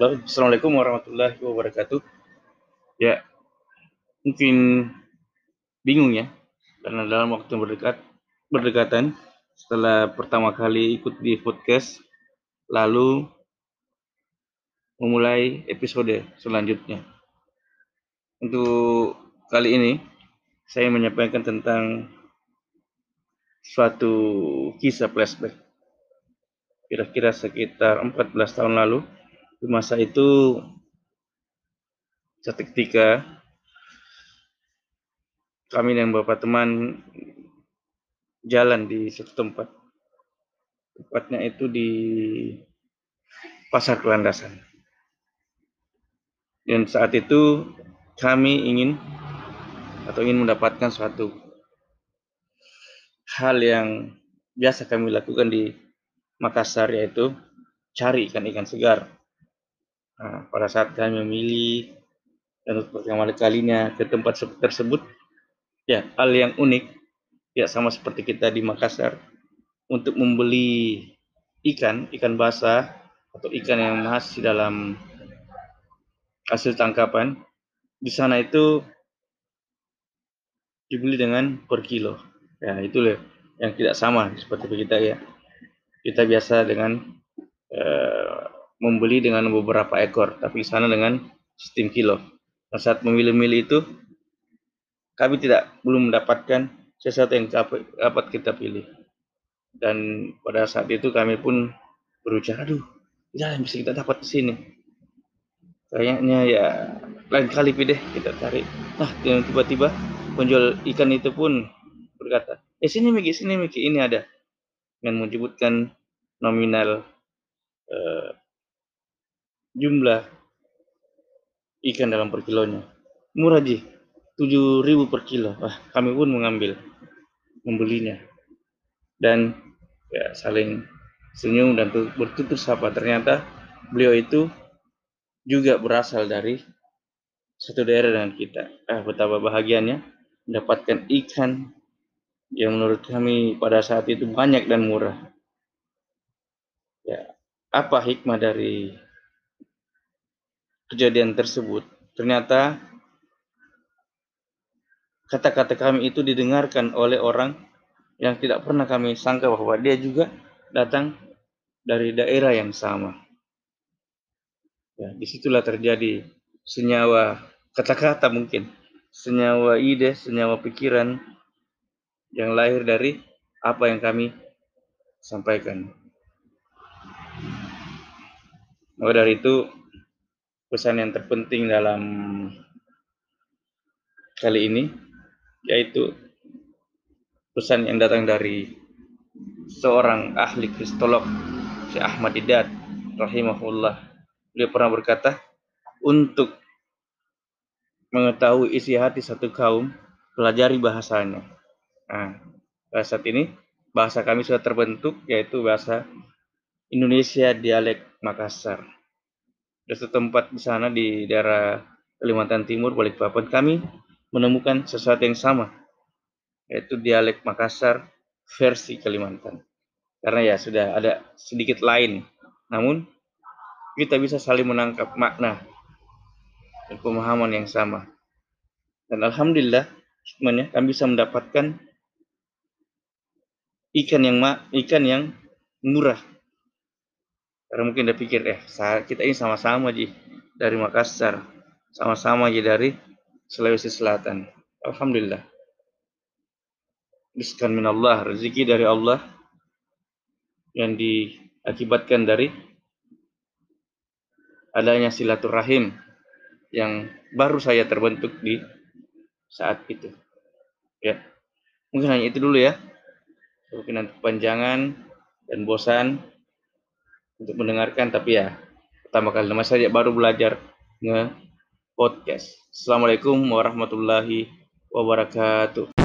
Assalamualaikum warahmatullahi wabarakatuh. Ya, mungkin bingung ya, karena dalam waktu berdekat berdekatan setelah pertama kali ikut di podcast, lalu memulai episode selanjutnya. Untuk kali ini, saya menyampaikan tentang suatu kisah flashback. Kira-kira sekitar 14 tahun lalu, di masa itu ketika kami dan beberapa teman jalan di satu tempat. Tepatnya itu di pasar kelandasan dan saat itu kami ingin atau ingin mendapatkan suatu hal yang biasa kami lakukan di Makassar yaitu cari ikan-ikan segar Nah, pada saat kami memilih dan untuk pertama kalinya ke tempat tersebut, ya hal yang unik, ya sama seperti kita di Makassar, untuk membeli ikan, ikan basah atau ikan yang masih dalam hasil tangkapan, di sana itu dibeli dengan per kilo. Ya itu loh yang tidak sama seperti kita ya. Kita biasa dengan eh, membeli dengan beberapa ekor, tapi sana dengan sistem kilo. Nah, saat memilih-milih itu, kami tidak belum mendapatkan sesuatu yang dapat kita pilih. Dan pada saat itu kami pun berusaha, aduh, tidak yang bisa kita dapat di sini. Kayaknya ya lain kali deh kita cari. Nah, tiba-tiba penjual ikan itu pun berkata, eh sini Miki, sini Miki, ini ada. Dengan menyebutkan nominal eh, jumlah ikan dalam per kilonya. Murah ji, 7000 per kilo. Wah, kami pun mengambil, membelinya. Dan ya saling senyum dan bertutur sapa. Ternyata beliau itu juga berasal dari satu daerah dengan kita. Ah, betapa bahagianya mendapatkan ikan yang menurut kami pada saat itu banyak dan murah. Ya, apa hikmah dari kejadian tersebut, ternyata kata-kata kami itu didengarkan oleh orang yang tidak pernah kami sangka bahwa dia juga datang dari daerah yang sama. Ya, di situlah terjadi senyawa kata-kata mungkin, senyawa ide, senyawa pikiran yang lahir dari apa yang kami sampaikan. Maka dari itu pesan yang terpenting dalam kali ini yaitu pesan yang datang dari seorang ahli kristolog Syekh Ahmad Didat rahimahullah. Beliau pernah berkata untuk mengetahui isi hati satu kaum pelajari bahasanya. Nah saat ini bahasa kami sudah terbentuk yaitu bahasa Indonesia dialek Makassar di tempat di sana di daerah Kalimantan Timur, Balikpapan, kami menemukan sesuatu yang sama, yaitu dialek Makassar versi Kalimantan. Karena ya sudah ada sedikit lain, namun kita bisa saling menangkap makna dan pemahaman yang sama. Dan alhamdulillah, semuanya kami bisa mendapatkan ikan yang ikan yang murah karena mungkin dia pikir, eh kita ini sama-sama ji dari Makassar, sama-sama ji dari Sulawesi Selatan. Alhamdulillah. Rizkan minallah, rezeki dari Allah yang diakibatkan dari adanya silaturahim yang baru saya terbentuk di saat itu. Ya, mungkin hanya itu dulu ya. Mungkin nanti kepanjangan dan bosan untuk mendengarkan tapi ya pertama kali nama saya baru belajar nge podcast. Assalamualaikum warahmatullahi wabarakatuh.